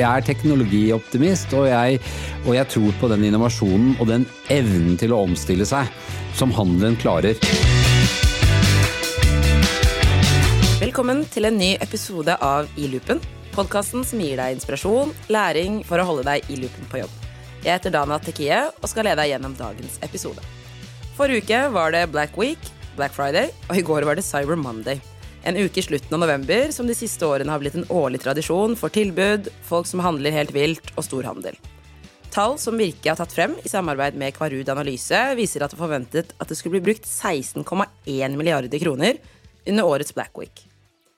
Jeg er teknologioptimist, og jeg, og jeg tror på den innovasjonen og den evnen til å omstille seg som handelen klarer. Velkommen til en ny episode av I loopen. Podkasten som gir deg inspirasjon, læring for å holde deg i loopen på jobb. Jeg heter Dana Tekie og skal lede deg gjennom dagens episode. Forrige uke var det Black Week, Black Friday, og i går var det Cyber Monday. En uke i slutten av november som de siste årene har blitt en årlig tradisjon for tilbud, folk som handler helt vilt, og storhandel. Tall som Virke har tatt frem i samarbeid med Kvarud Analyse, viser at det forventet at det skulle bli brukt 16,1 milliarder kroner under årets Black Week.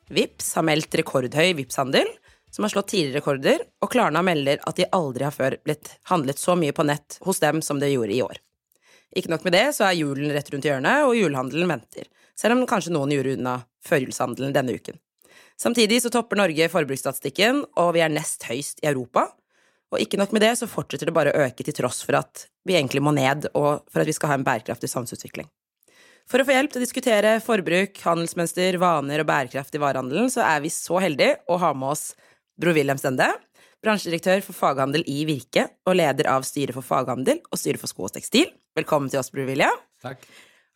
Vips har meldt rekordhøy Vips-handel, som har slått tidligere rekorder, og Klarna melder at de aldri har før blitt handlet så mye på nett hos dem som det gjorde i år. Ikke nok med det, så er julen rett rundt hjørnet, og julehandelen venter, selv om kanskje noen gjorde unna førjulshandelen denne uken. Samtidig så topper Norge forbruksstatistikken, og vi er nest høyst i Europa. Og ikke nok med det, så fortsetter det bare å øke til tross for at vi egentlig må ned, og for at vi skal ha en bærekraftig samfunnsutvikling. For å få hjelp til å diskutere forbruk, handelsmønster, vaner og bærekraft i varehandelen, så er vi så heldige å ha med oss Bror Wilhelm Stende, bransjedirektør for faghandel i Virke og leder av styret for faghandel og styret for sko og tekstil. Velkommen til oss, Bror William. Takk.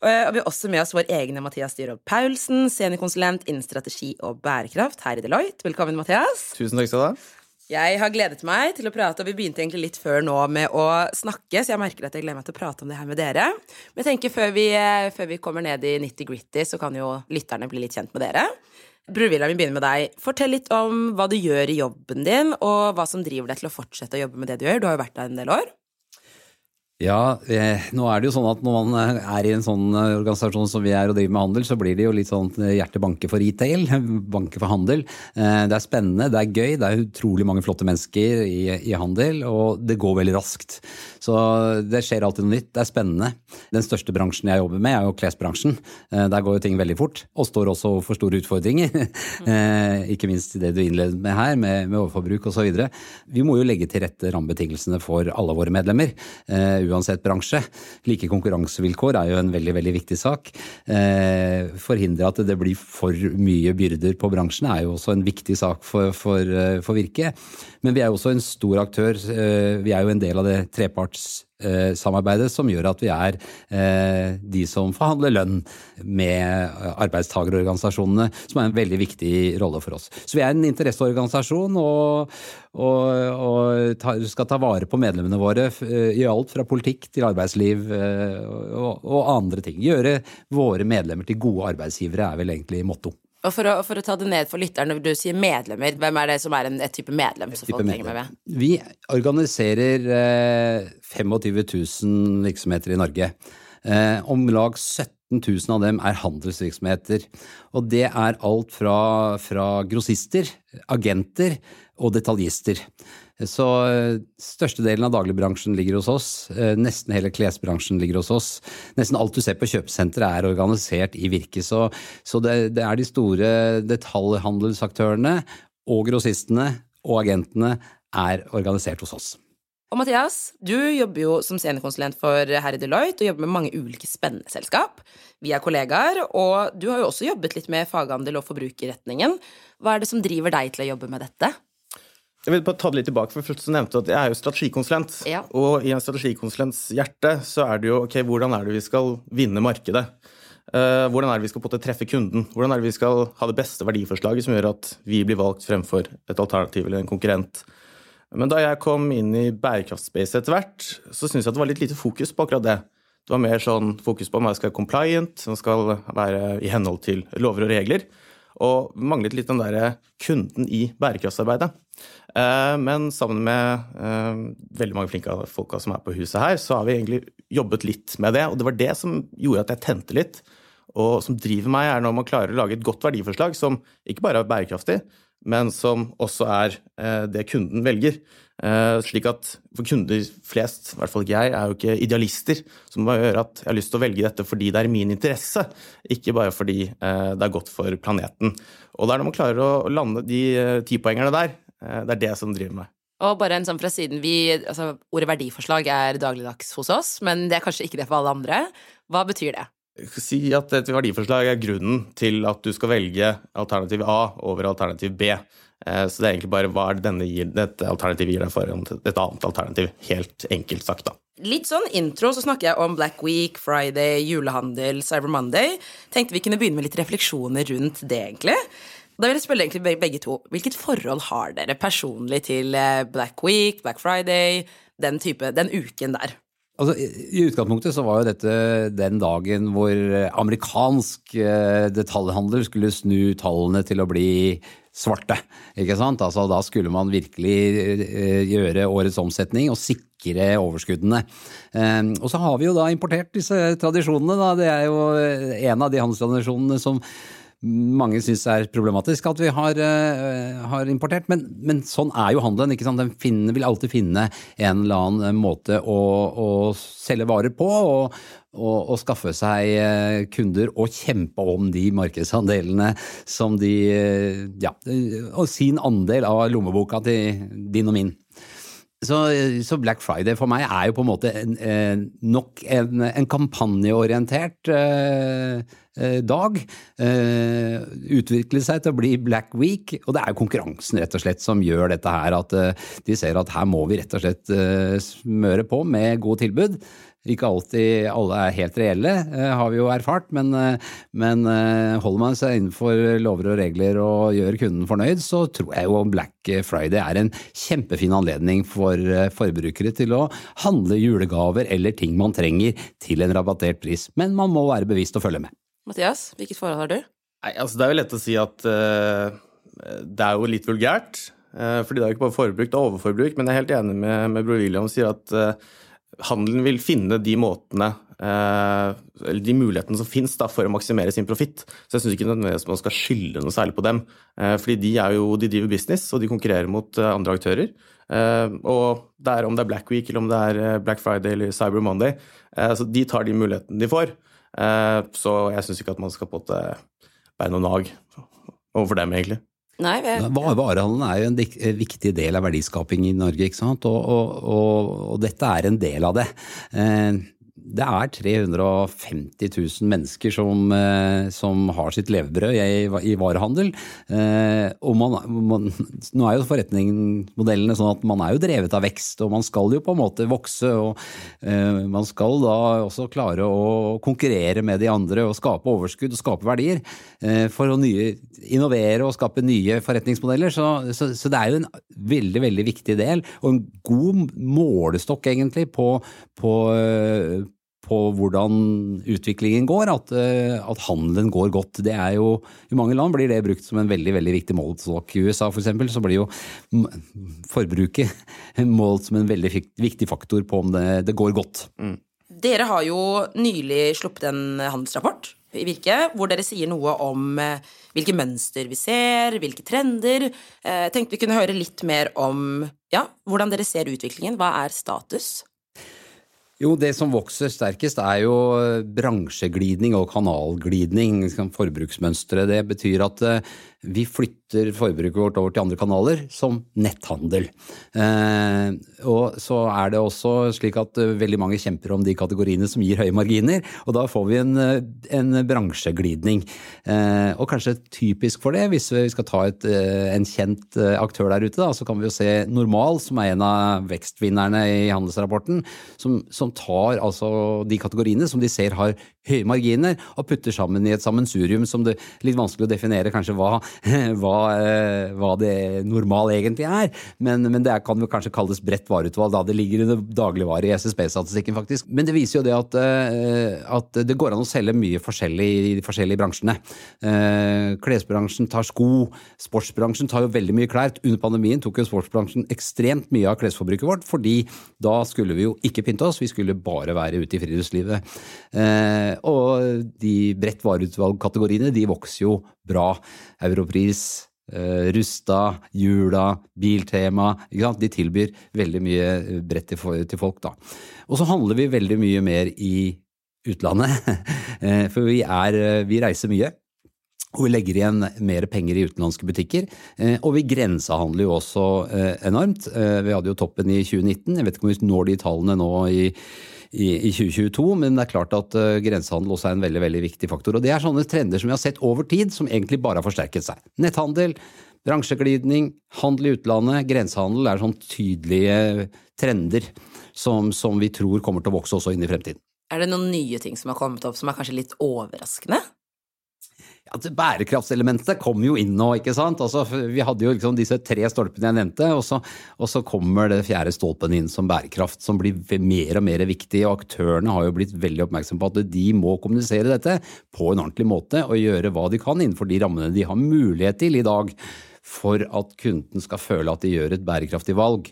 Og vi har også med oss vår egne Mathias Dyrholt Paulsen, seniorkonsulent innen strategi og bærekraft her i Deloitte. Velkommen, Mathias. Tusen takk skal du ha. Jeg har gledet meg til å prate, og vi begynte egentlig litt før nå med å snakke, så jeg merker at jeg gleder meg til å prate om det her med dere. Men jeg tenker før vi, før vi kommer ned i nitty-gritty, så kan jo lytterne bli litt kjent med dere. Bror Wilhelm, vi begynner med deg. Fortell litt om hva du gjør i jobben din, og hva som driver deg til å fortsette å jobbe med det du gjør. Du har jo vært der en del år. Ja, eh, nå er det jo sånn at når man er i en sånn eh, organisasjon som vi er og driver med handel, så blir det jo litt sånn hjertet hjertebanke for retail, banke for handel. Eh, det er spennende, det er gøy, det er utrolig mange flotte mennesker i, i handel, og det går veldig raskt. Så det skjer alltid noe nytt, det er spennende. Den største bransjen jeg jobber med er jo klesbransjen. Eh, der går jo ting veldig fort, og står også overfor store utfordringer. Eh, ikke minst det du innledet med her, med, med overforbruk osv. Vi må jo legge til rette rammebetingelsene for alle våre medlemmer. Eh, uansett bransje. Like konkurransevilkår er jo en veldig veldig viktig sak. Forhindre at det blir for mye byrder på bransjen er jo også en viktig sak for, for, for Virke. Men vi er jo også en stor aktør. Vi er jo en del av det trepartssamarbeidet som gjør at vi er eh, de som forhandler lønn med arbeidstagerorganisasjonene, som er en veldig viktig rolle for oss. Så vi er en interesseorganisasjon og, og, og skal ta vare på medlemmene våre eh, i alt fra politikk til arbeidsliv og, og andre ting. Gjøre våre medlemmer til gode arbeidsgivere er vel egentlig motto. Og for å, for å, ta det ned for lytterne, når du sier medlemmer, hvem er det som er en, et type medlem? Et type medlem. Vi organiserer eh, 25 000 virksomheter i Norge. Eh, om lag 17 000 av dem er handelsvirksomheter. Og det er alt fra, fra grossister, agenter og detaljister. Så størstedelen av dagligbransjen ligger hos oss. Nesten hele klesbransjen ligger hos oss. Nesten alt du ser på kjøpesenteret er organisert i Virke. Så, så det, det, er de store detaljhandelsaktørene og grossistene og agentene er organisert hos oss. Og Mathias, du jobber jo som seniorkonsulent for her i Deloitte og jobber med mange ulike spennende selskap. Vi er kollegaer, og du har jo også jobbet litt med faghandel og forbrukerretningen. Hva er det som driver deg til å jobbe med dette? Jeg vil bare ta det litt tilbake, for først så nevnte at Jeg er jo strategikonsulent. Ja. Og i en strategikonsulents hjerte så er det jo ok, hvordan er det vi skal vinne markedet? Uh, hvordan er det vi skal måte treffe kunden? Hvordan er det vi skal ha det beste verdiforslaget som gjør at vi blir valgt fremfor et alternativ eller en konkurrent? Men da jeg kom inn i bærekraftspace etter hvert, så syns jeg at det var litt lite fokus på akkurat det. Det var mer sånn fokus på om jeg skal være compliant, som skal være i henhold til lover og regler. Og manglet litt den derre kunden i bærekraftsarbeidet. Eh, men sammen med eh, veldig mange flinke folka som er på huset her, så har vi egentlig jobbet litt med det. Og det var det som gjorde at jeg tente litt. Og som driver meg, er når man klarer å lage et godt verdiforslag som ikke bare er bærekraftig, men som også er eh, det kunden velger. Slik at for kunder flest, i hvert fall ikke jeg, er jo ikke idealister, som må gjøre at jeg har lyst til å velge dette fordi det er i min interesse, ikke bare fordi det er godt for planeten. Og det er når man klarer å lande de tipoengerne der, det er det som driver meg. Og bare en sånn fra siden vi, altså Ordet verdiforslag er dagligdags hos oss, men det er kanskje ikke det for alle andre. Hva betyr det? Si at et verdiforslag er grunnen til at du skal velge alternativ A over alternativ B. Så det er egentlig bare hva er det denne gir, dette alternativet gir deg for et annet alternativ. Helt enkelt sagt, da. Litt sånn intro så snakker jeg om Black Week, Friday, julehandel, Cyber Monday. Tenkte vi kunne begynne med litt refleksjoner rundt det, egentlig. Da vil jeg spørre egentlig begge to. Hvilket forhold har dere personlig til Black Week, Black Friday, den type, den uken der? Altså, I utgangspunktet så var jo dette den dagen hvor amerikansk detaljhandler skulle snu tallene til å bli svarte. ikke sant? Altså, da skulle man virkelig eh, gjøre årets omsetning og sikre overskuddene. Eh, og så har vi jo da importert disse tradisjonene. Da. Det er jo en av de handelstradisjonene som mange syns er problematisk at vi har, uh, har importert. Men, men, sånn er jo handelen. ikke sant? Den finner, vil alltid finne en eller annen måte å, å selge varer på. og, og, og skaffe seg uh, kunder og kjempe om de markedsandelene som de uh, Ja, og sin andel av lommeboka til din og min. Så, så, Black Friday for meg er jo på en måte en, en, nok en, en kampanjeorientert eh, Eh, dag. Eh, utvikle seg til å bli Black Week. Og det er jo konkurransen rett og slett som gjør dette her. At eh, de ser at her må vi rett og slett smøre på med gode tilbud. Ikke alltid alle er helt reelle, har vi jo erfart, men, men, holder man seg innenfor lover og regler og gjør kunden fornøyd, så tror jeg jo Black Friday er en kjempefin anledning for forbrukere til å handle julegaver eller ting man trenger til en rabattert pris. Men man må være bevisst og følge med. Mathias, hvilket forhold har du? Nei, altså Det er jo lett å si at uh, det er jo litt vulgært. Uh, fordi det er jo ikke bare forbruk, det er overforbruk. Men jeg er helt enig med, med Bror William og sier at uh, handelen vil finne de måtene eller de mulighetene som finnes da, for å maksimere sin profitt. Så jeg syns ikke nødvendigvis man skal skylde noe særlig på dem. Fordi de er jo, de driver business, og de konkurrerer mot andre aktører. Og det er om det er Black Week eller om det er Black Friday eller Cyber Monday, så de tar de mulighetene de får. Eh, så jeg syns ikke at man skal på en måte bære noe nag overfor dem, egentlig. Nei, vi... Varehandelen er jo en viktig del av verdiskaping i Norge, ikke sant? Og, og, og, og dette er en del av det. Eh, det er 350 000 mennesker som, eh, som har sitt levebrød i, i varehandel. Eh, og man, man, nå er jo forretningsmodellene sånn at man er jo drevet av vekst, og man skal jo på en måte vokse. og eh, Man skal da også klare å konkurrere med de andre og skape overskudd og skape verdier. For å nye, innovere og skape nye forretningsmodeller. Så, så, så det er jo en veldig, veldig viktig del, og en god målestokk egentlig på, på på hvordan utviklingen går, at, eh, at, handelen går godt. Det er jo, I mange land blir det brukt som en veldig veldig viktig målestokk. I USA for eksempel, så blir jo forbruket målt som en veldig viktig faktor på om det, det går godt. Mm. Dere har jo nylig sluppet en handelsrapport i Virke, hvor dere sier noe om eh, hvilke mønster vi ser, hvilke trender. Jeg eh, tenkte vi kunne høre litt mer om ja, hvordan dere ser utviklingen. Hva er status? Jo, det som vokser sterkest er jo bransjeglidning og kanalglidning, forbruksmønstre. Det betyr at eh, vi flytter forbruket vårt over til andre kanaler, som netthandel. Eh, og så er det også slik at eh, veldig mange kjemper om de kategoriene som gir høye marginer, og da får vi en, eh, en bransjeglidning. Eh, og kanskje typisk for det, hvis vi skal ta et, eh, en kjent eh, aktør der ute, da, så kan vi jo se Normal, som er en av vekstvinnerne i handelsrapporten, som, som tar altså de kategoriene som de ser har høye marginer, og putter sammen i et sammensurium som det er litt vanskelig å definere kanskje hva hva, eh, hva, det normal egentlig er. Men, men det kan vel kanskje kalles bredt vareutvalg, da det ligger under dagligvare i SSB-statistikken, faktisk. Men det viser jo det at, eh, at, det går an å selge mye forskjellig i de forskjellige bransjene. Eh, klesbransjen tar sko, sportsbransjen tar jo veldig mye klær. Under pandemien tok jo sportsbransjen ekstremt mye av klesforbruket vårt, fordi da skulle vi jo ikke pynte oss, vi skulle bare være ute i friluftslivet. Og de bredt vareutvalg-kategoriene de vokser jo bra. Europris, Uh, Rusta, Jula, Biltema. De tilbyr veldig mye eh, bredt til, folk, da. Og så handler vi veldig mye mer i utlandet. for vi, er, vi reiser mye. Og vi legger igjen mer penger i utenlandske butikker. Og vi grensehandler jo også enormt. Vi hadde jo toppen i 2019. Jeg vet ikke om vi når de tallene nå i i, i 2022, men det er klart at uh, grensehandel også er en veldig veldig viktig faktor. Og Det er sånne trender som vi har sett over tid, som egentlig bare har forsterket seg. Netthandel, Bransjeglidning, handel i utlandet, grensehandel er sånn tydelige trender som, som vi tror kommer til å vokse også inn i fremtiden. Er det noen nye ting som har kommet opp som er kanskje litt overraskende? Ja, Bærekraftselementet kom jo inn nå, ikke sant. Altså, vi hadde jo liksom disse tre stolpene jeg nevnte, og så, og så kommer det fjerde stolpen inn som bærekraft, som blir mer og mer viktig. Og aktørene har jo blitt veldig oppmerksomme på at de må kommunisere dette på en ordentlig måte og gjøre hva de kan innenfor de rammene de har mulighet til i dag for at kunden skal føle at de gjør et bærekraftig valg.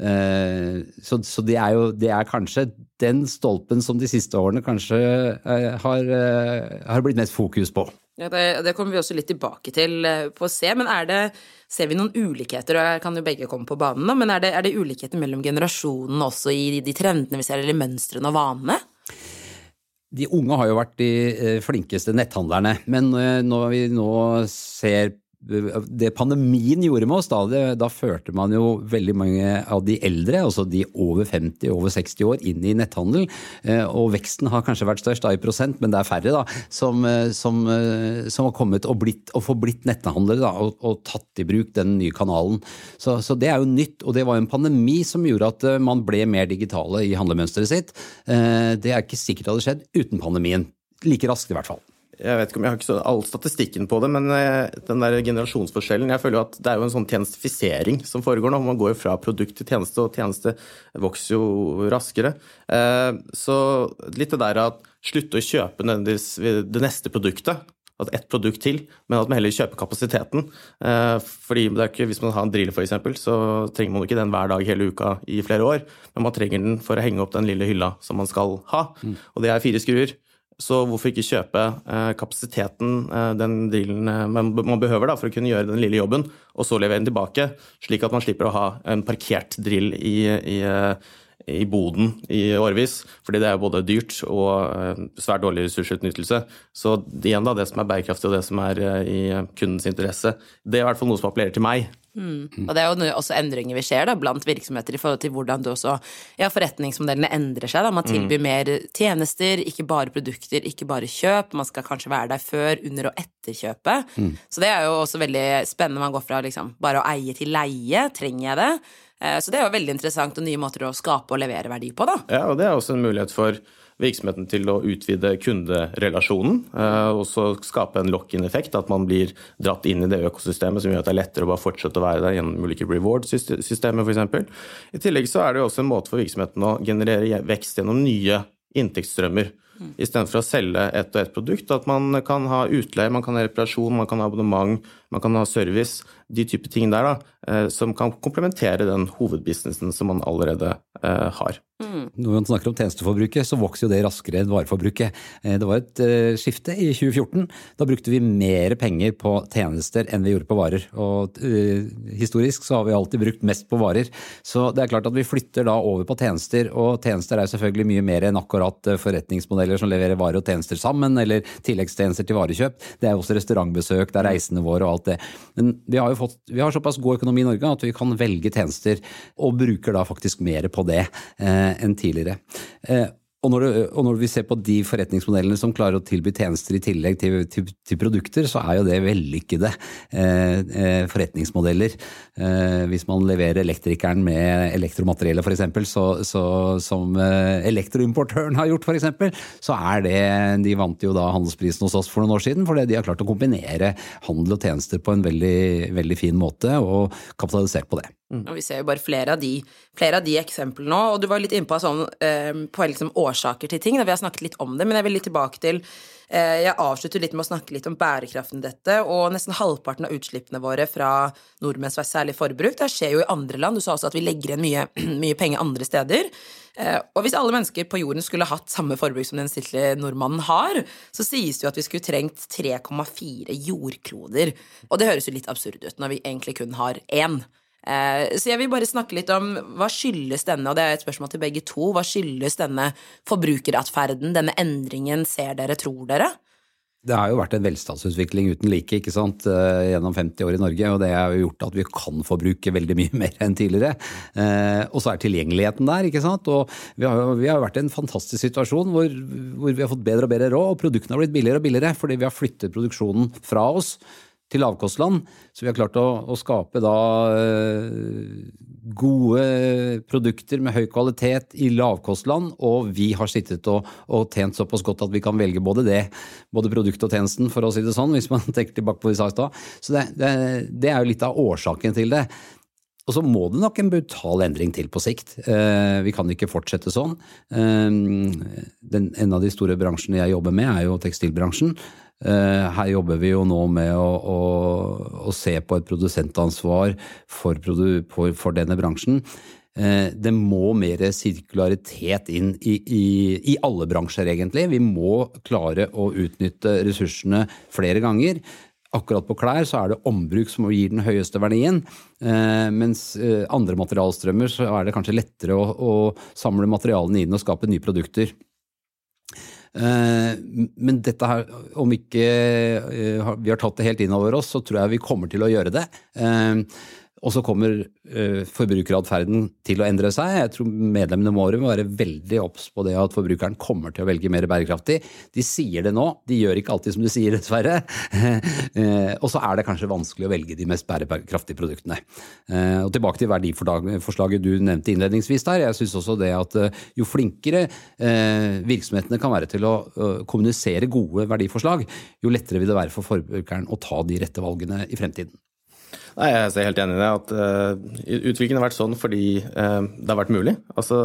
Eh, så, så det, er jo, det er kanskje den stolpen som de siste årene kanskje eh, har, eh, har blitt mest fokus på. Ja, det, det, kommer vi også litt tilbake til eh, på å se, men er det, ser vi noen ulikheter, og her kan jo begge komme på banen, da, men er det, det ulikheter mellom generasjonene også i de trendene vi ser, eller mønstrene og vanene? De unge har jo vært de eh, flinkeste netthandlerne, men eh, når vi nå ser det pandemien gjorde med oss, da, det, da førte man jo veldig mange av de eldre, altså de over 50, over 60 år, inn i netthandel. Eh, og veksten har kanskje vært størst da i prosent, men det er færre da, som, eh, som, eh, som har kommet og, blitt, og forblitt netthandlere da, og, og, tatt i bruk den nye kanalen. Så, så, det er jo nytt, og det var jo en pandemi som gjorde at man ble mer digitale i handlemønsteret sitt. Det er ikke sikkert det hadde skjedd uten pandemien. Like raskt i hvert fall jeg vet ikke om jeg har ikke så all statistikken på det, men eh, den der generasjonsforskjellen Jeg føler jo at det er jo en sånn tjenestifisering som foregår nå. Man går jo fra produkt til tjeneste, og tjeneste vokser jo raskere. Eh, så litt det der at slutte å kjøpe det neste produktet, at ett produkt til, men at man heller kjøper kapasiteten. Eh, fordi det er ikke, Hvis man har en drill, f.eks., så trenger man ikke den hver dag hele uka i flere år. Men man trenger den for å henge opp den lille hylla som man skal ha. Mm. Og det er fire skruer. Så hvorfor ikke kjøpe eh, kapasiteten eh, den drillen eh, man behøver da, for å kunne gjøre den lille jobben, og så levere den tilbake, slik at man slipper å ha en parkert drill i, i, i boden i årevis. Fordi det er både dyrt og svært dårlig ressursutnyttelse. Så igjen da, det som er bærekraftig og det som er i kundens interesse, det er i hvert fall noe som appellerer til meg. Mm. Og det er jo også endringer vi ser da, blant virksomheter i forhold til hvordan også, ja, forretningsmodellene endrer seg. Da. Man tilbyr mm. mer tjenester, ikke bare produkter, ikke bare kjøp. Man skal kanskje være der før, under og etter kjøpet. Mm. Så det er jo også veldig spennende. Man går fra liksom, bare å eie til leie. Trenger jeg det? Eh, så det er jo veldig interessant og nye måter å skape og levere verdi på, da. Ja, og det er også en mulighet for virksomheten til å utvide kunderelasjonen. Eh, og så skape en lock-in-effekt, at man blir dratt inn i det økosystemet som gjør at det er lettere å bare fortsette å være der gjennom ulike reward-systemer f.eks. I tillegg så er det jo også en måte for virksomheten å generere vekst gjennom nye inntektsstrømmer. Mm. Istedenfor å selge ett og ett produkt. At man kan ha utleie, man kan ha reparasjon, man kan ha abonnement, man kan ha service. De type ting der da, eh, som kan komplementere den hovedbusinessen som man allerede eh, har. Mm. Når man snakker om tjenesteforbruket, så vokser jo det raskere enn vareforbruket. Eh, det var et uh, skifte i 2014. Da brukte vi mer penger på tjenester enn vi gjorde på varer. Og uh, historisk så har vi alltid brukt mest på varer. Så det er klart at vi flytter da over på tjenester, og tjenester er selvfølgelig mye mer enn akkurat forretningsmodeller som leverer varer og tjenester sammen, eller tilleggstjenester til varekjøp. Det er også restaurantbesøk, det er reisende våre og alt det. Men vi har jo fått, vi har såpass god økonomi i Norge at vi kan velge tjenester, og bruker da faktisk mer på det. Eh, enn tidligere. Eh, og når, og når, vi ser på de forretningsmodellene som klarer å tilby tjenester i tillegg til, til, til produkter, så er jo det vellykkede eh, eh forretningsmodeller. Eh, hvis man leverer elektrikeren med elektromateriellet f.eks., så, som eh, elektroimportøren har gjort f.eks., så er det De vant jo da handelsprisen hos oss for noen år siden fordi de har klart å kombinere handel og tjenester på en veldig, veldig fin måte, og kapitalisert på det. Mm. Og vi ser jo bare flere av de, flere av de eksemplene nå. Og du var litt inne på, sånn, eh, på liksom årsaker til ting. Da. Vi har snakket litt om det, men jeg vil litt tilbake til eh, Jeg avslutter litt med å snakke litt om bærekraften i dette. Og nesten halvparten av utslippene våre fra nordmenns særlig forbruk, det skjer jo i andre land. Du sa også at vi legger igjen mye, mye penger andre steder. Eh, og hvis alle mennesker på jorden skulle hatt samme forbruk som den stille nordmannen har, så sies det jo at vi skulle trengt 3,4 jordkloder. Og det høres jo litt absurd ut når vi egentlig kun har én. Eh, så jeg vil bare snakke litt om hva skyldes denne, og det er et spørsmål til begge to, hva skyldes denne forbrukeratferden, denne endringen, ser dere, tror dere? Det har jo vært en velstandsutvikling uten like ikke sant, eh, gjennom 50 år i Norge, og det har jo gjort at vi kan forbruke veldig mye mer enn tidligere. Eh, og så er tilgjengeligheten der, ikke sant. Og vi har jo vi har vært i en fantastisk situasjon hvor, hvor, vi har fått bedre og bedre råd, og produktene har blitt billigere og billigere fordi vi har flyttet produksjonen fra oss til lavkostland. Så vi har klart å, å skape da eh, gode produkter med høy kvalitet i lavkostland, og vi har sittet og, og, tjent såpass godt at vi kan velge både det, både produktet og tjenesten, for å si det sånn, hvis man tenker tilbake på det vi sa i stad. Så det, det, det er jo litt av årsaken til det. Og så må det nok en brutal endring til på sikt. Eh, vi kan ikke fortsette sånn. Eh, en av de store bransjene jeg jobber med, er jo tekstilbransjen. Eh, her jobber vi jo nå med å, å, å se på et produsentansvar for, for, for denne bransjen. Det må mer sirkularitet inn i, i, i, alle bransjer, egentlig. Vi må klare å utnytte ressursene flere ganger. Akkurat på klær så er det ombruk som gir den høyeste verdien, eh, mens eh, andre materialstrømmer så er det kanskje lettere å, å samle materialene inn og skape nye produkter. Eh, men dette her, om ikke vi har tatt det helt inn over oss, så tror jeg vi kommer til å gjøre det. Og så kommer uh, forbrukeratferden til å endre seg. Jeg tror medlemmene våre må være veldig obs på det at forbrukeren kommer til å velge mer bærekraftig. De sier det nå, de gjør ikke alltid som de sier, dessverre. uh, og så er det kanskje vanskelig å velge de mest bærekraftige produktene. Uh, og tilbake til verdiforslaget du nevnte innledningsvis der. Jeg syns også det at jo flinkere virksomhetene kan være til å kommunisere gode verdiforslag, jo lettere vil det være for forbrukeren å ta de rette valgene i fremtiden. Nei, Jeg er helt enig i det. at uh, Utviklingen har vært sånn fordi uh, det har vært mulig. Altså,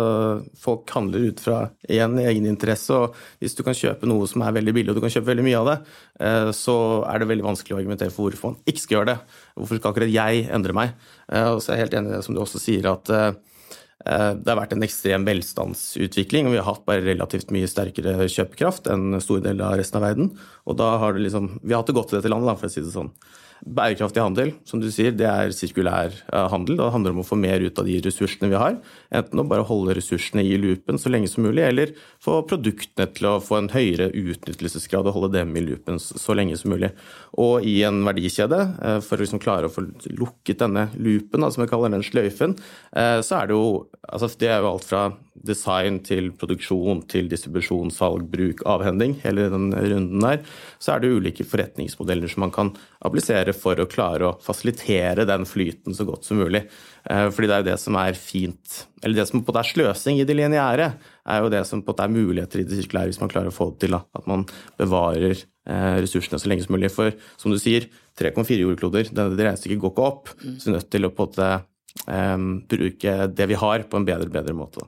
Folk handler ut fra én egen interesse, og hvis du kan kjøpe noe som er veldig billig, og du kan kjøpe veldig mye av det, uh, så er det veldig vanskelig å argumentere for hvorfor man ikke skal gjøre det. Hvorfor skal akkurat jeg endre meg? og så er jeg helt enig i det som du også sier, at det har vært en ekstrem velstandsutvikling, og vi har hatt bare relativt mye sterkere kjøpekraft enn store deler av resten av verden. Og da har liksom, Vi har hatt det godt i dette landet, for å si det sånn. Bærekraftig handel, som du sier, det er sirkulær eh, handel. Det handler om å få mer ut av de ressursene vi har. Enten å bare holde ressursene i loopen så lenge som mulig, eller få produktene til å få en høyere utnyttelsesgrad og holde dem i loopen så lenge som mulig. Og i en verdikjede, eh, for å liksom klare å få lukket denne loopen, som vi kaller den sløyfen, eh, så er det jo altså Det er jo alt fra design til produksjon til distribusjon, salg, bruk, avhending, hele den runden der, så er det ulike forretningsmodeller som man kan applisere for å klare å fasilitere den flyten så godt som mulig. Eh, fordi det er jo det som er fint Eller det som på måte er sløsing i det lineære, er jo det som på måte er muligheter i det sirkulære hvis man klarer å få det til. At man bevarer eh, ressursene så lenge som mulig. For som du sier, 3,4 jordkloder, det, det regnestykket går ikke opp. Så vi er nødt til å på en måte um, bruke det vi har, på en bedre, bedre måte.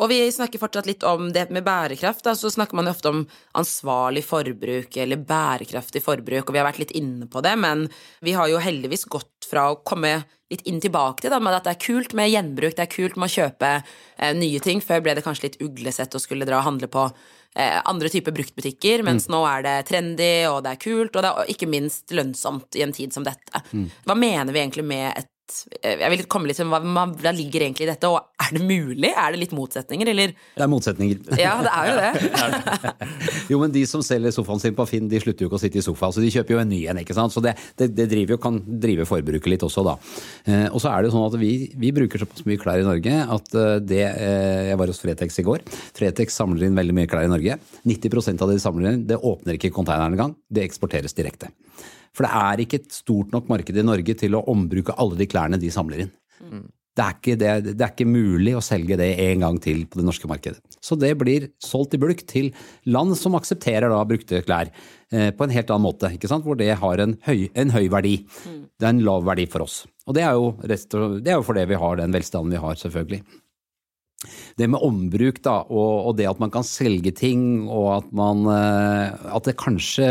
Og vi snakker fortsatt litt om det med bærekraft. Da. Så snakker man jo ofte om ansvarlig forbruk eller bærekraftig forbruk, og vi har vært litt inne på det, men vi har jo heldigvis gått fra å komme litt inn tilbake til da, med at det er kult med gjenbruk, det er kult med å kjøpe eh, nye ting. Før ble det kanskje litt uglesett å skulle dra og handle på eh, andre typer bruktbutikker, mens mm. nå er det trendy, og det er kult, og det er ikke minst lønnsomt i en tid som dette. Mm. Hva mener vi egentlig med et jeg vil komme litt til hva, hva ligger egentlig i dette, og er det mulig? Er det litt motsetninger, eller? Det er motsetninger. Ja, det er jo det. jo, men de som selger sofaen sin på Finn, de slutter jo ikke å sitte i sofaen, så de kjøper jo en ny en, ikke sant. Så det, det, det driver jo, kan drive forbruket litt også, da. Eh, og så er det jo sånn at vi, vi bruker såpass mye klær i Norge at eh, det eh, Jeg var hos Fretex i går. Fretex samler inn veldig mye klær i Norge. 90% av det de samler inn, det åpner ikke konteineren engang. Det eksporteres direkte. For det er ikke et stort nok marked i Norge til å ombruke alle de klærne de samler inn. Mm. Det, er ikke, det, det er, ikke, mulig å selge det en gang til på det norske markedet. Så det blir solgt i bulk til land som aksepterer da brukte klær eh, på en helt annen måte. Hvor det har en høy, en høy verdi. Mm. Det er en lav verdi for oss. Og det er jo, det er jo fordi vi har den velstanden vi har, selvfølgelig det med ombruk da, og, og, det at man kan selge ting, og at, man, eh, at det kanskje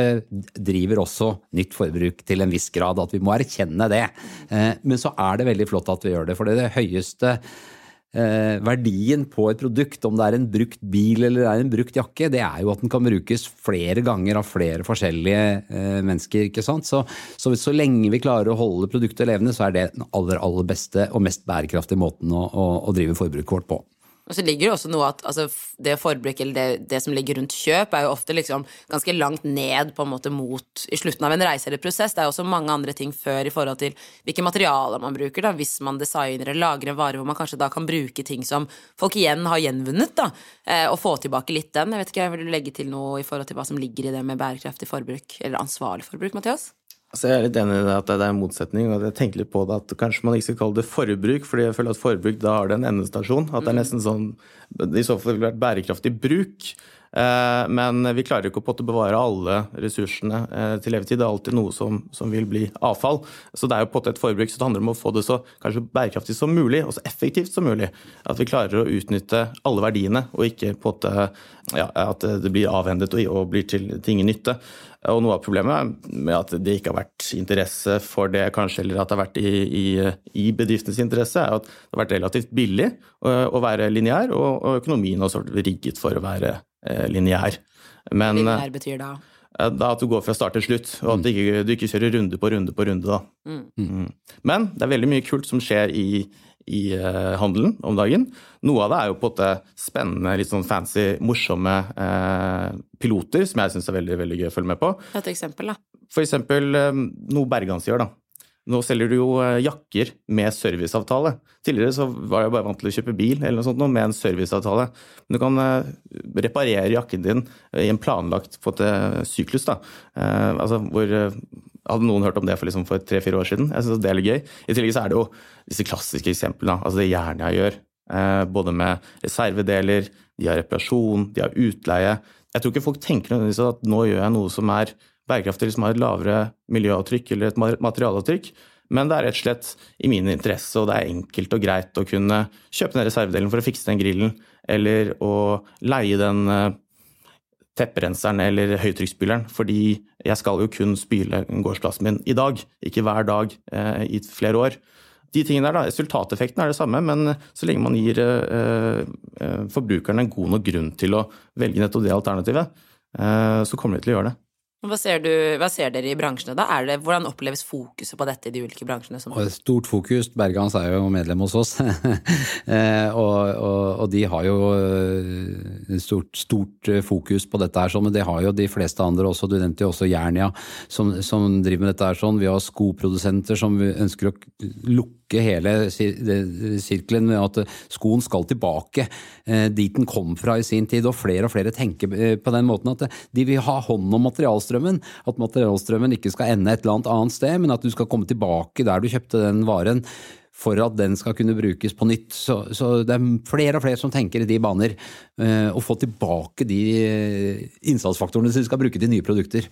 driver også nytt forbruk til en viss grad. At vi må erkjenne det. Eh, men så er det veldig flott at vi gjør det. For det, er det høyeste eh, verdien på et produkt, om det er en brukt bil eller er en brukt jakke, det er jo at den kan brukes flere ganger av flere forskjellige mennesker. ikke sant? Så, så, så lenge vi klarer å holde produktet levende, så er det den aller, aller beste og mest bærekraftige måten å, å, å drive forbruket vårt på. Og så ligger det også noe at altså, det forbruk, eller det, det, som ligger rundt kjøp, er jo ofte liksom ganske langt ned på en måte mot i slutten av en reise eller prosess. Det er også mange andre ting før i forhold til hvilke materialer man bruker, da, hvis man designer eller lager en vare hvor man kanskje da kan bruke ting som folk igjen har gjenvunnet, da, eh, og få tilbake litt den. Jeg vet ikke, jeg Vil legge til noe i forhold til hva som ligger i det med bærekraftig forbruk, eller ansvarlig forbruk, Mathias? Altså jeg er litt enig i det at det er en motsetning. og jeg tenker litt på det at Kanskje man ikke skal kalle det forbruk, fordi jeg føler at forbruk da har det en endestasjon. At det er nesten sånn i så fall ville vært bærekraftig bruk. Eh, men vi klarer ikke å bevare alle ressursene eh, til levetid. tid. Det er alltid noe som, som, vil bli avfall. Så det er jo på et forbruk, så det handler om å få det så kanskje bærekraftig som mulig, og så effektivt som mulig. At vi klarer å utnytte alle verdiene, og ikke på en ja, at det blir avhendet og blir til, til ingen nytte. Og noe av problemet med at det ikke har vært interesse for det, kanskje, eller at det har vært i, i, i bedriftenes interesse, er at det har vært relativt billig å være lineær, og, og økonomien har vært rigget for å være eh, lineær. Men Lineær betyr da? Eh, da at du går fra start til slutt, og at du ikke, du ikke kjører runde på runde på runde. da. Mm. Mm. Men det er veldig mye kult som skjer i, i uh, handelen om dagen. Noe av det er jo på en måte spennende, litt sånn fancy, morsomme eh, piloter som jeg syns er veldig veldig gøy å følge med på. Et eksempel, da? For eksempel um, noe Bergans gjør, da. Nå selger du jo jakker med serviceavtale. Tidligere så var jeg bare vant til å kjøpe bil eller noe sånt med en serviceavtale. Men du kan reparere jakken din i en planlagt en syklus. da. Altså hvor hadde noen hørt om det for, liksom, for tre-fire år siden? Jeg synes det er litt gøy. I tillegg så er det jo disse klassiske eksemplene. altså Det Jernia gjør. Eh, både med reservedeler, de har reparasjon, de har utleie. Jeg tror ikke folk tenker nødvendigvis at nå gjør jeg noe som er bærekraftig, som har et lavere miljøavtrykk eller et materialavtrykk. Men det er rett og slett i min interesse, og det er enkelt og greit å kunne kjøpe den reservedelen for å fikse den grillen, eller å leie den eh, tepperenseren eller høytrykksspyleren, fordi jeg skal jo kun spyle gårdsplassen min i dag, ikke hver dag eh, i flere år. De tingene der, da, Resultateffekten er det samme, men så lenge man gir eh, eh forbrukerne en god nok grunn til å velge nettopp det alternativet, eh, så kommer de til å gjøre det. Hva ser, du, hva ser, dere i bransjene da? Det, hvordan oppleves fokuset på dette i de ulike bransjene? Som... Stort fokus. Bergans er jo medlem hos oss. Eh, og, og, og, de har jo eh, stort, stort, fokus på dette her, men det har jo de fleste andre også. Du nevnte jo også Jernia, som, som driver med dette her sånn. Vi har skoprodusenter som ønsker å lukke lukke hele sirkelen med at skoen skal tilbake eh, dit den kom fra i sin tid. Og flere og flere tenker eh, på den måten at de vil ha hånd om materialstrømmen. At materialstrømmen ikke skal ende et eller annet sted, men at du skal komme tilbake der du kjøpte den varen for at den skal kunne brukes på nytt. Så, så, det er flere og flere som tenker i de baner. Eh, å få tilbake de innsatsfaktorene som de skal bruke til nye produkter.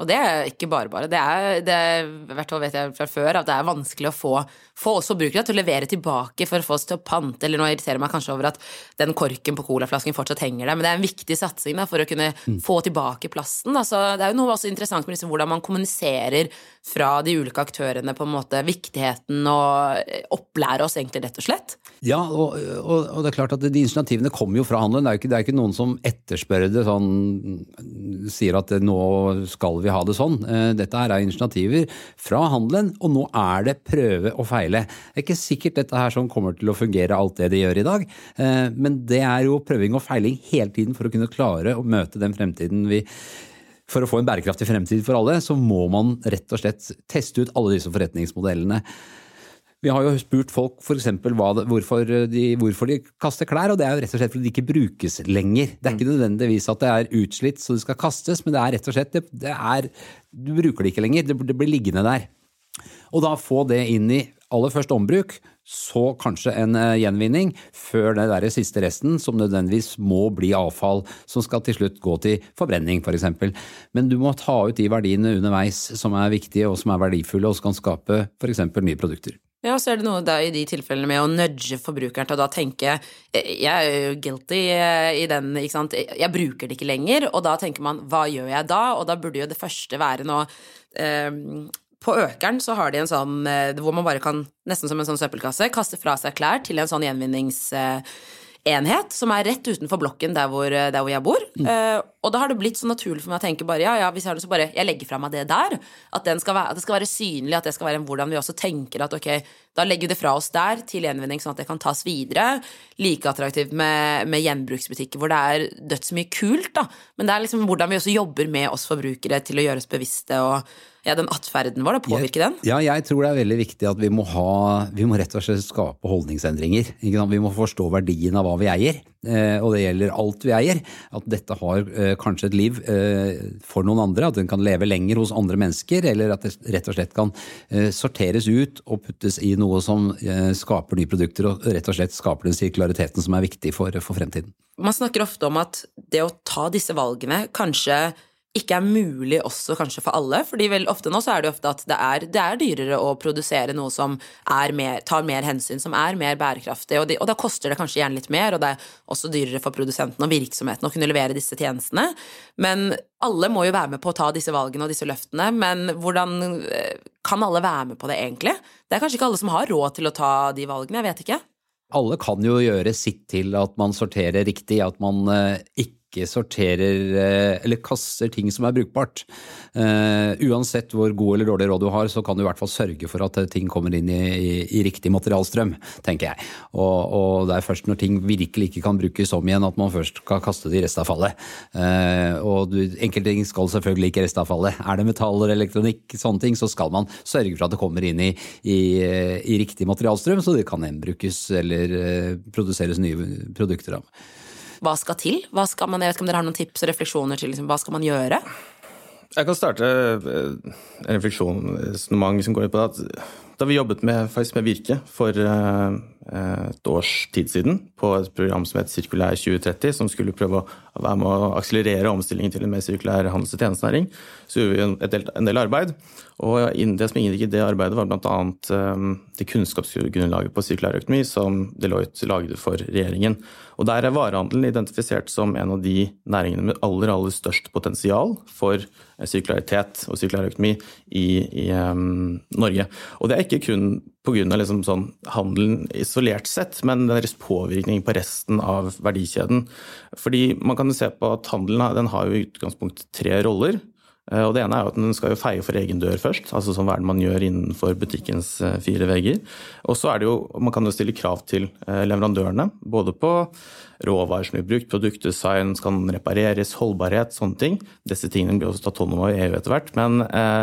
Og det er ikke bare bare. Det er, det, fall vet jeg fra før at det er vanskelig å få, få oss forbrukere til å levere tilbake for å få oss til å pante. Eller nå irriterer meg kanskje over at den korken på colaflasken fortsatt henger der, men det er en viktig satsing da, for å kunne mm. få tilbake plasten. Altså, det er jo noe også interessant med liksom, hvordan man kommuniserer fra de ulike aktørene på en måte viktigheten og opplære oss egentlig rett og slett. Ja, og, og, og det er klart at de initiativene kommer jo fra handelen. Det er jo ikke, det er ikke noen som etterspør det sånn sier at nå skal vi ha det sånn. Eh, dette her er initiativer fra handelen, og nå er det prøve og feile. Det er ikke sikkert dette her som kommer til å fungere alt det de gjør i dag, eh, men det er jo prøving og feiling hele tiden for å kunne klare å møte den fremtiden vi for å få en bærekraftig fremtid for alle, så må man rett og slett teste ut alle disse forretningsmodellene. Vi har jo spurt folk f.eks. Hvorfor, hvorfor de kaster klær, og det er jo rett og slett fordi de ikke brukes lenger. Det er ikke nødvendigvis at det er utslitt så det skal kastes, men det er rett og slett det, det er, Du bruker det ikke lenger, det, det blir liggende der. Og da få det inn i aller først ombruk, så kanskje en uh, gjenvinning, før den der siste resten, som nødvendigvis må bli avfall, som skal til slutt gå til forbrenning f.eks. For Men du må ta ut de verdiene underveis som er viktige og som er verdifulle og som kan skape f.eks. nye produkter. Ja, så er det noe da i de tilfellene med å nudge forbrukeren til å da tenke Jeg er jo guilty eh, i den, ikke sant. Jeg bruker det ikke lenger, og da tenker man hva gjør jeg da? Og da burde jo det første være noe eh, På Økeren så har de en sånn eh, hvor man bare kan, nesten som en sånn søppelkasse, kaste fra seg klær til en sånn gjenvinnings... Eh, som er rett utenfor blokken der hvor, der hvor jeg bor. Mm. Uh, og da har det blitt så naturlig for meg å tenke bare ja, ja, hvis jeg har det, så bare jeg legger fra meg det der. At, skal være, at, det skal være synlig, at det skal være en hvordan vi også tenker at ok, da legger vi det fra oss der til gjenvinning, sånn at det kan tas videre. Like attraktivt med, med gjenbruksbutikker hvor det er dødsmye kult, da. Men det er liksom hvordan vi også jobber med oss forbrukere til å gjøre oss bevisste og ja, den atferden vår, da, påvirke den? Ja, jeg tror det er veldig viktig at vi må ha Vi må rett og slett skape holdningsendringer. Vi må forstå verdien av hva vi eier. Eh, og det gjelder alt vi eier. At dette har eh, kanskje et liv eh, for noen andre. At den kan leve lenger hos andre mennesker. Eller at det rett og slett kan sorteres ut og puttes i noe som skaper nye produkter. Og rett og slett skaper den sirkulariteten som er viktig for, for fremtiden. Man snakker ofte om at det å ta disse valgene kanskje ikke er mulig også kanskje for alle. fordi vel ofte nå så er det ofte at det er, det er dyrere å produsere noe som mer, tar mer hensyn, som er mer bærekraftig. Og, de, og, da koster det kanskje gjerne litt mer, og det er også dyrere for produsenten og virksomheten å kunne levere disse tjenestene. Men alle må jo være med på å ta disse valgene og disse løftene. Men hvordan eh, kan alle være med på det egentlig? Det er kanskje ikke alle som har råd til å ta de valgene, jeg vet ikke. Alle kan jo gjøre sitt til at man sorterer riktig, at man eh, ikke ikke sorterer eh, eller kaster ting som er brukbart. Uh, uansett hvor god eller dårlig råd du har, så kan du i hvert fall sørge for at ting kommer inn i, i, i riktig materialstrøm, tenker jeg. Og, og, det er først når ting virkelig ikke kan brukes om igjen, at man først skal kaste det i restavfallet. Og du, enkelte ting skal selvfølgelig ikke i restavfallet. Er det metall eller elektronikk, sånne ting, så skal man sørge for at det kommer inn i, i riktig materialstrøm, så det kan gjenbrukes eller produseres nye produkter av. Hva skal til? Hva skal man, jeg vet ikke om dere har noen tips og refleksjoner til liksom, hva skal man gjøre? Jeg kan starte eh, en refleksjon, resonnement som går ut på at da vi jobbet med, med Virke for uh, et års tid siden på et program som het Sirkulær 2030, som skulle prøve å være med å akselerere omstillingen til en mer sirkulær handels- og tjenestenæring, så gjorde vi en del, en del arbeid. Og det som inngikk i det arbeidet, var bl.a. Um, det kunnskapsgrunnlaget på sirkulær økonomi som Deloitte lagde for regjeringen. Og Der er varehandelen identifisert som en av de næringene med aller aller størst potensial for eh, sirkularitet og sirkulær økonomi i, i um, Norge. Og Det er ikke kun pga. Liksom sånn handelen isolert sett, men deres påvirkning på resten av verdikjeden. Fordi Man kan jo se på at handelen har jo i utgangspunktet tre roller. Eh, og det ene er jo at Den skal jo feie for egen dør først, altså som hva er det man gjør innenfor butikkens eh, fire vegger. Og så er det jo, Man kan jo stille krav til eh, leverandørene, både på råvarer som blir brukt, produktdesign, skal den repareres, holdbarhet, sånne ting. Disse tingene blir også tatt hånd om av EU etter hvert. Men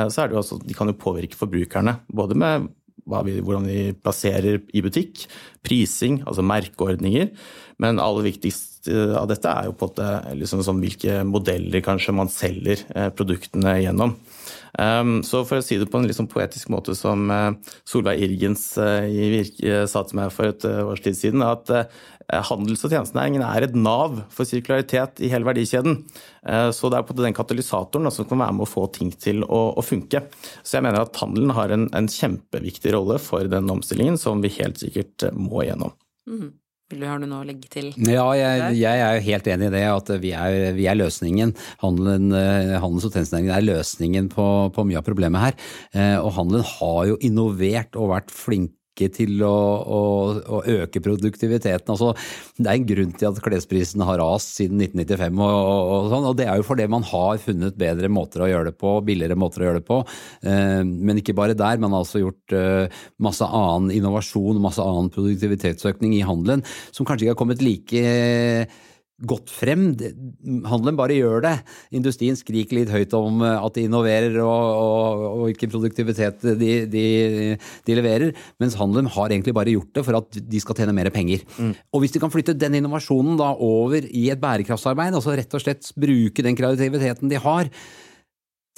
så er det jo også, de kan jo påvirke forbrukerne, både med vi, hvordan vi plasserer i butikk, prising, altså merkeordninger. Men aller viktigst Eh, av dette er jo på en måte liksom sånn hvilke modeller kanskje man selger eh, produktene gjennom. Um, så for å si det på en litt sånn poetisk måte som uh, Solveig Irgens Virke uh, sa til meg for et års tid siden, at handels- og tjenestenæringen er et nav for sirkularitet i hele verdikjeden. Så det er på den katalysatoren som kan være med å få ting til å, å funke. Så jeg mener at handelen har en, en, kjempeviktig rolle for den omstillingen som vi helt sikkert må gjennom. Mm. Vil du høre noe å legge til? Ja, jeg, jeg er helt enig i det. At vi er, vi er løsningen. Handelen, eh, handels- og tjenestenæringen er løsningen på, på, mye av problemet her. Eh, og handelen har jo innovert og vært flink ikke til å, å, å, øke produktiviteten. Altså, det er en grunn til at klesprisen har rast siden 1995, og, og, sånn, og det er jo fordi man har funnet bedre måter å gjøre det på, billigere måter å gjøre det på. Eh, men ikke bare der, man har altså gjort eh, masse annen innovasjon, masse annen produktivitetsøkning i handelen, som kanskje ikke har kommet like gått frem. Handelen bare gjør det. Industrien skriker litt høyt om eh, at de innoverer og, og, og hvilken produktivitet de, de, de, leverer, mens handelen har egentlig bare gjort det for at de skal tjene mer penger. Mm. Og hvis de kan flytte den innovasjonen da over i et bærekraftsarbeid, altså rett og slett bruke den kreativiteten de har,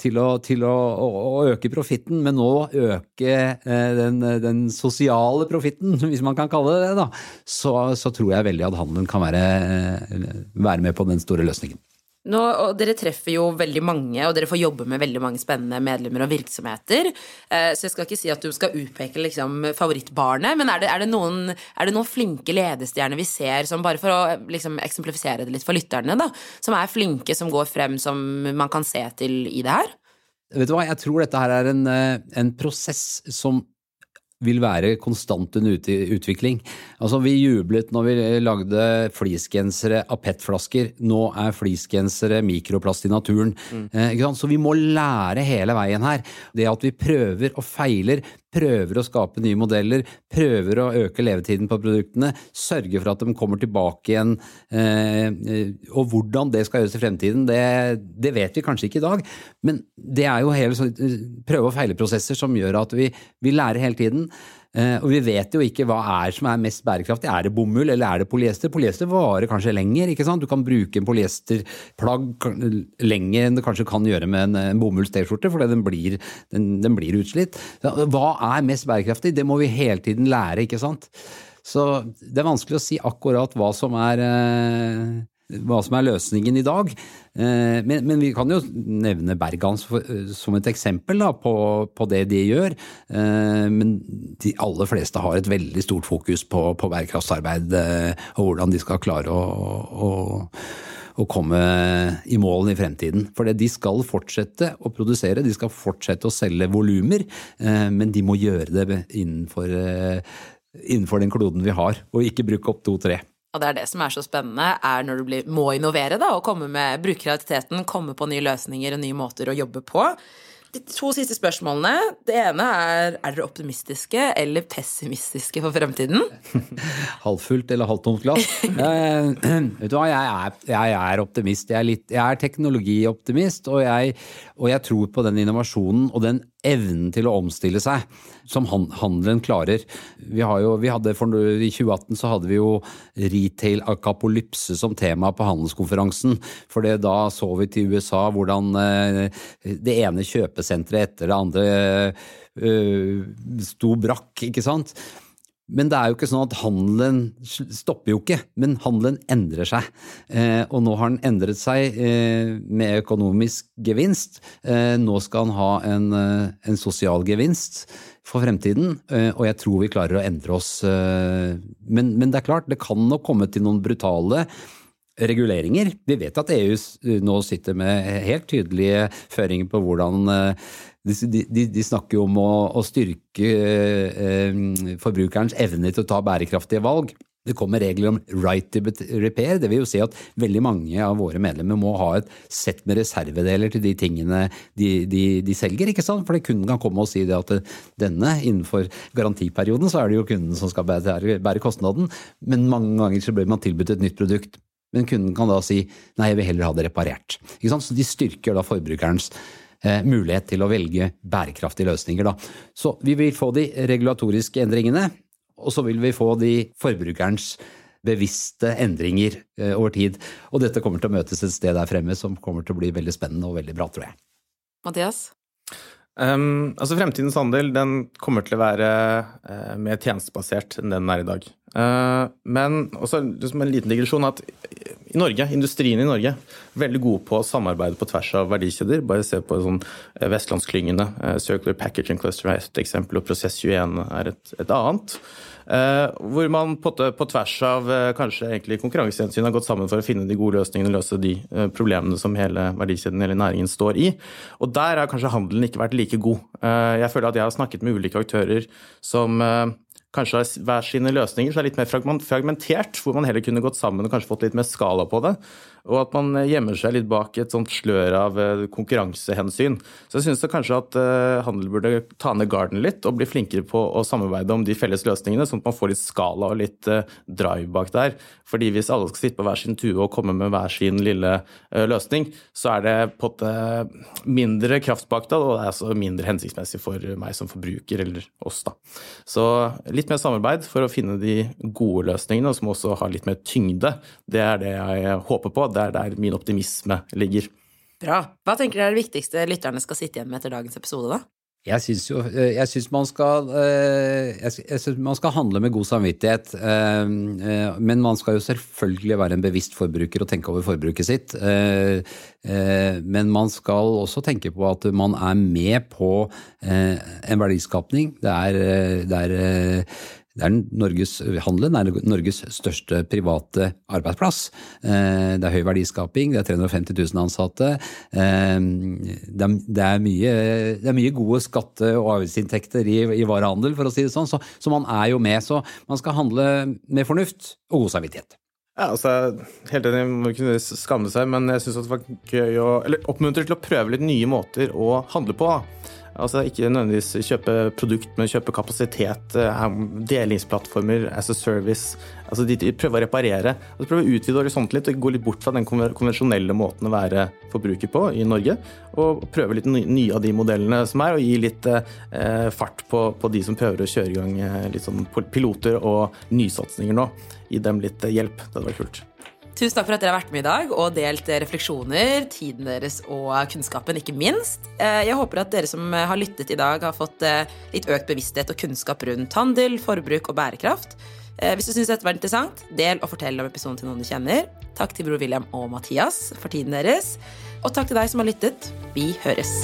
til å, til å, å øke profitten, men nå øke eh, den, den, sosiale profitten, hvis man kan kalle det det, da, så, så, tror jeg veldig at handelen kan være, eh, være med på den store løsningen. Nå, og dere treffer jo veldig mange, og dere får jobbe med veldig mange spennende medlemmer og virksomheter. Eh, så jeg skal ikke si at du skal utpeke liksom, favorittbarnet, men er det, er, det noen, er det, noen, flinke ledestjerner vi ser, som bare for å liksom, eksemplifisere det litt for lytterne, da, som er flinke, som går frem, som man kan se til i det her? Vet du hva, jeg tror dette her er en, eh, en prosess som vil være konstant under utvikling. Altså, Vi jublet når vi lagde fleecegensere av PET-flasker. Nå er fleecegensere mikroplast i naturen. Mm. sant? Så vi må lære hele veien her. Det at vi prøver og feiler, prøver å skape nye modeller, prøver å øke levetiden på produktene, sørge for at de kommer tilbake igjen. Eh, og hvordan det skal gjøres i fremtiden, det, det, vet vi kanskje ikke i dag. Men det er jo hele prøve- og feileprosesser som gjør at vi, vi lærer hele tiden. Eh, og vi vet jo ikke hva er som er mest bærekraftig. Er det bomull eller er det polyester? Polyester varer kanskje lenger. ikke sant? Du kan bruke en polyesterplagg lenger enn du kanskje kan gjøre med en, en bomulls-T-skjorte, fordi den blir, den, den blir utslitt. Hva er mest bærekraftig? Det må vi hele tiden lære, ikke sant. Så det er vanskelig å si akkurat hva som er eh, hva som er løsningen i dag. Eh, men, men vi kan jo nevne Bergans som et eksempel da, på, på, det de gjør. Eh, men de aller fleste har et veldig stort fokus på, på bærekraftsarbeid eh, og hvordan de skal klare å, å, å komme i mål i fremtiden. For de skal fortsette å produsere, de skal fortsette å selge volumer, men de må gjøre det innenfor, innenfor den kloden vi har, og ikke bruke opp to-tre. Og det er det som er så spennende, er når du blir, må innovere da, og komme med, bruke kreativiteten, komme på nye løsninger og nye måter å jobbe på. De to siste spørsmålene. Det ene er er dere optimistiske eller pessimistiske for fremtiden? Halvfullt eller halvtomt glass? eh, vet du hva, jeg er, jeg er optimist. Jeg er, litt, jeg er teknologioptimist, og jeg, og jeg tror på den innovasjonen og den evnen til å omstille seg som handelen klarer. Vi jo, vi hadde for, I 2018 så hadde vi jo retail akapolypse som tema på handelskonferansen. For da så vi til USA hvordan eh, det ene kjøpesenteret etter det andre uh, sto brakk, ikke sant. Men det er jo ikke sånn at handelen stopper jo ikke, men handelen endrer seg. Eh, og nå har den endret seg eh, med økonomisk gevinst. Eh, nå skal den ha en, en, sosial gevinst for fremtiden, og jeg tror vi klarer å endre oss. Men, men, det er klart, det kan nok komme til noen brutale reguleringer. Vi vet at EU nå sitter med helt tydelige føringer på hvordan de, de, de, snakker jo om å, å styrke eh, forbrukerens evne til å ta bærekraftige valg. Det kommer regler om right to repair. Det vil jo si at veldig mange av våre medlemmer må ha et sett med reservedeler til de tingene de, de, de selger. ikke sant? For kunden kan komme og si det at denne, innenfor garantiperioden, så er det jo kunden som skal bære, bære kostnaden. Men mange ganger så blir man tilbudt et nytt produkt. Men kunden kan da si nei, jeg vil heller ha det reparert. Ikke sant? Så de styrker da forbrukerens eh, mulighet til å velge bærekraftige løsninger. Da. Så vi vil få de regulatoriske endringene, og så vil vi få de forbrukerens bevisste endringer eh, over tid. Og dette kommer til å møtes et sted der fremme som kommer til å bli veldig spennende og veldig bra, tror jeg. Mathias? Um, altså Fremtidens handel den kommer til å være uh, mer tjenestebasert enn den er i dag. Uh, men også liksom en liten digresjon at i Norge, industrien i Norge, veldig gode på å samarbeide på tvers av verdikjeder. Bare se på sånn uh, vestlandsklyngene. Circular Packaging Cluster er et eksempel, og Prosess21 er et, et annet. Eh, hvor man på, på tvers av eh, kanskje egentlig konkurransehensyn har gått sammen for å finne de gode løsningene og løse de eh, problemene som hele verdikjeden eller næringen står i. Og der har kanskje handelen ikke vært like god. Jeg føler at jeg har snakket med ulike aktører som kanskje har hver sine løsninger, så er litt mer fragmentert, hvor man heller kunne gått sammen og kanskje fått litt mer skala på det. Og at man gjemmer seg litt bak et sånt slør av eh, konkurransehensyn. Så jeg syns kanskje at eh, handel burde ta ned garden litt og bli flinkere på å samarbeide om de felles løsningene, sånn at man får litt skala og litt eh, drive bak der. Fordi hvis alle skal sitte på hver sin tue og komme med hver sin lille løsning, så er det på en mindre kraft bak det, og det er altså mindre hensiktsmessig for meg som forbruker, eller oss, da. Så litt mer samarbeid for å finne de gode løsningene, som også har litt mer tyngde. Det er det jeg håper på det er der min optimisme ligger. Bra. Hva tenker dere er det viktigste lytterne skal sitte igjen med etter dagens episode, da? Jeg syns jo eh, jeg synes man, skal, eh, jeg synes man skal handle med god samvittighet. Eh, men man skal jo selvfølgelig være en bevisst forbruker og tenke over forbruket sitt. Men man skal også tenke på at man er med på en verdiskapning. Det er, det er er Norges, Handelen er Norges største private arbeidsplass. Eh, det er høy verdiskaping, det er 350 000 ansatte. Eh, det er mye, det er mye gode skatte- og avgiftsinntekter i, i, varehandel, for å si det sånn. Så, så, man er jo med. Så man skal handle med fornuft og god samvittighet. Ja, altså, Helt enig, man kunne skamme seg, men jeg syns det var gøy å Eller oppmuntre til å prøve litt nye måter å handle på. Altså Ikke nødvendigvis kjøpe produkt, men kjøpe kapasitet. Eh, delingsplattformer, as a service. Altså de, prøver å reparere. Altså prøve å utvide horisonten litt og gå litt bort fra den konvensjonelle måten å være forbruker på i Norge. Og prøve litt nye av de modellene som er, og gi litt eh, fart på, på, de som prøver å kjøre i gang eh, litt sånn piloter og nysatsinger nå. Gi dem litt eh, hjelp. Det hadde vært kult. Tusen takk for at dere har vært med i dag og delt refleksjoner, tiden deres og kunnskapen, ikke minst. Eh, jeg håper at dere som har lyttet i dag, har fått eh, litt økt bevissthet og kunnskap rundt handel, forbruk og bærekraft. Eh, hvis du syns dette var interessant, del og fortell om episoden til noen du kjenner. Takk til bror William og Mathias for tiden deres. Og takk til deg som har lyttet. Vi høres.